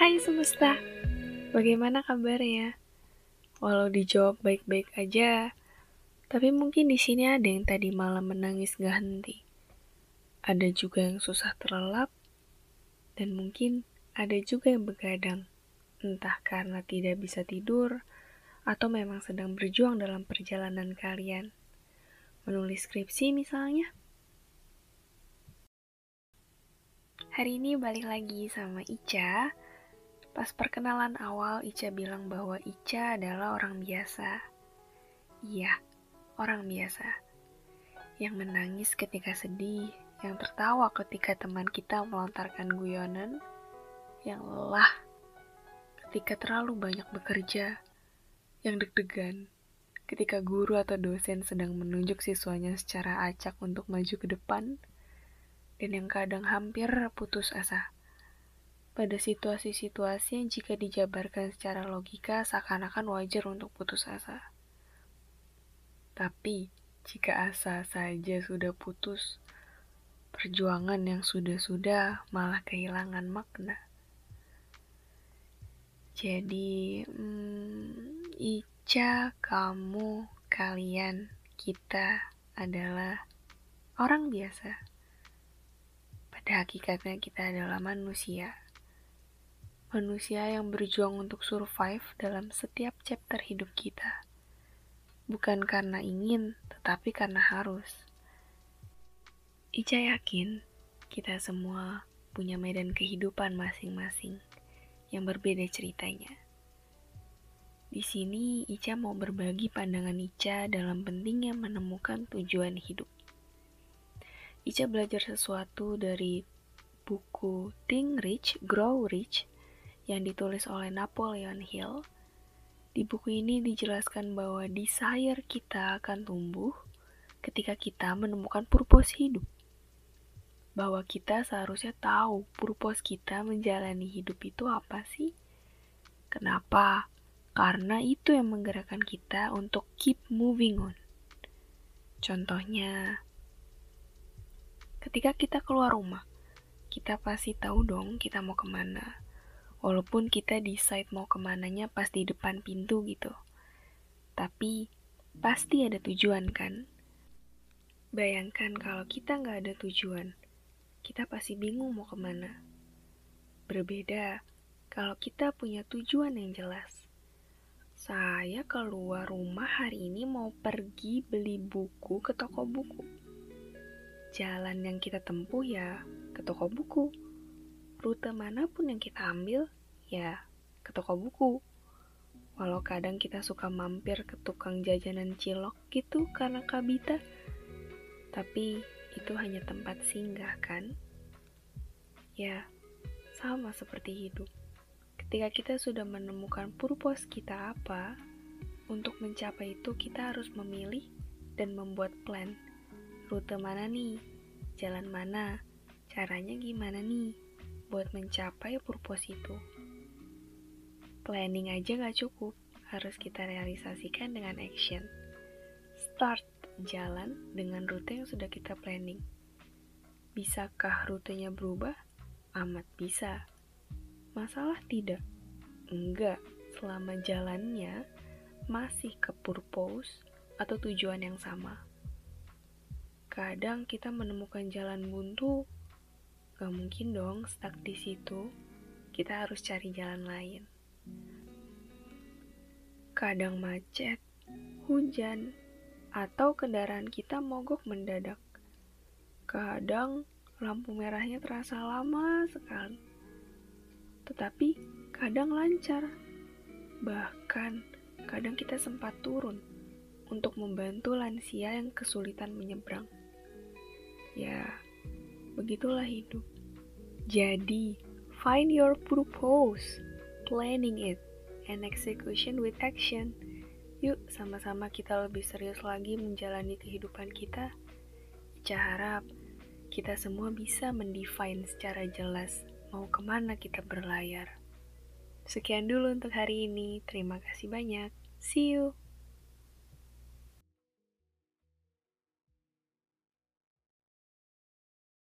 Hai semesta, bagaimana kabarnya? Walau dijawab baik-baik aja, tapi mungkin di sini ada yang tadi malam menangis gak henti. Ada juga yang susah terlelap, dan mungkin ada juga yang begadang, entah karena tidak bisa tidur atau memang sedang berjuang dalam perjalanan kalian. Menulis skripsi misalnya. Hari ini balik lagi sama Ica Pas perkenalan awal, Ica bilang bahwa Ica adalah orang biasa. Iya, orang biasa. Yang menangis ketika sedih, yang tertawa ketika teman kita melontarkan guyonan, yang lelah ketika terlalu banyak bekerja, yang deg-degan ketika guru atau dosen sedang menunjuk siswanya secara acak untuk maju ke depan, dan yang kadang hampir putus asa pada situasi-situasi yang jika dijabarkan secara logika seakan-akan wajar untuk putus asa. Tapi, jika asa saja sudah putus, perjuangan yang sudah-sudah malah kehilangan makna. Jadi, hmm, Ica, kamu, kalian, kita adalah orang biasa. Pada hakikatnya kita adalah manusia manusia yang berjuang untuk survive dalam setiap chapter hidup kita. Bukan karena ingin, tetapi karena harus. Ica yakin kita semua punya medan kehidupan masing-masing yang berbeda ceritanya. Di sini Ica mau berbagi pandangan Ica dalam pentingnya menemukan tujuan hidup. Ica belajar sesuatu dari buku Think Rich, Grow Rich yang ditulis oleh Napoleon Hill. Di buku ini dijelaskan bahwa desire kita akan tumbuh ketika kita menemukan purpose hidup. Bahwa kita seharusnya tahu purpose kita menjalani hidup itu apa sih? Kenapa? Karena itu yang menggerakkan kita untuk keep moving on. Contohnya, ketika kita keluar rumah, kita pasti tahu dong kita mau ke mana Walaupun kita decide mau ke mananya pas di depan pintu gitu. Tapi, pasti ada tujuan kan? Bayangkan kalau kita nggak ada tujuan, kita pasti bingung mau ke mana. Berbeda kalau kita punya tujuan yang jelas. Saya keluar rumah hari ini mau pergi beli buku ke toko buku. Jalan yang kita tempuh ya ke toko buku rute mana pun yang kita ambil, ya ke toko buku. Walau kadang kita suka mampir ke tukang jajanan cilok gitu karena kabita, tapi itu hanya tempat singgah kan? Ya, sama seperti hidup. Ketika kita sudah menemukan purpose kita apa, untuk mencapai itu kita harus memilih dan membuat plan. Rute mana nih? Jalan mana? Caranya gimana nih? Buat mencapai purpose itu. Planning aja gak cukup, harus kita realisasikan dengan action. Start jalan dengan rute yang sudah kita planning. Bisakah rutenya berubah? Amat bisa. Masalah tidak? Enggak, selama jalannya masih ke purpose atau tujuan yang sama. Kadang kita menemukan jalan buntu Gak mungkin dong stuck di situ. Kita harus cari jalan lain. Kadang macet, hujan, atau kendaraan kita mogok mendadak. Kadang lampu merahnya terasa lama sekali. Tetapi kadang lancar. Bahkan kadang kita sempat turun untuk membantu lansia yang kesulitan menyeberang. Ya, begitulah hidup. Jadi, find your purpose, planning it, and execution with action. Yuk, sama-sama kita lebih serius lagi menjalani kehidupan kita. Ica harap kita semua bisa mendefine secara jelas mau ke mana kita berlayar. Sekian dulu untuk hari ini. Terima kasih banyak. See you.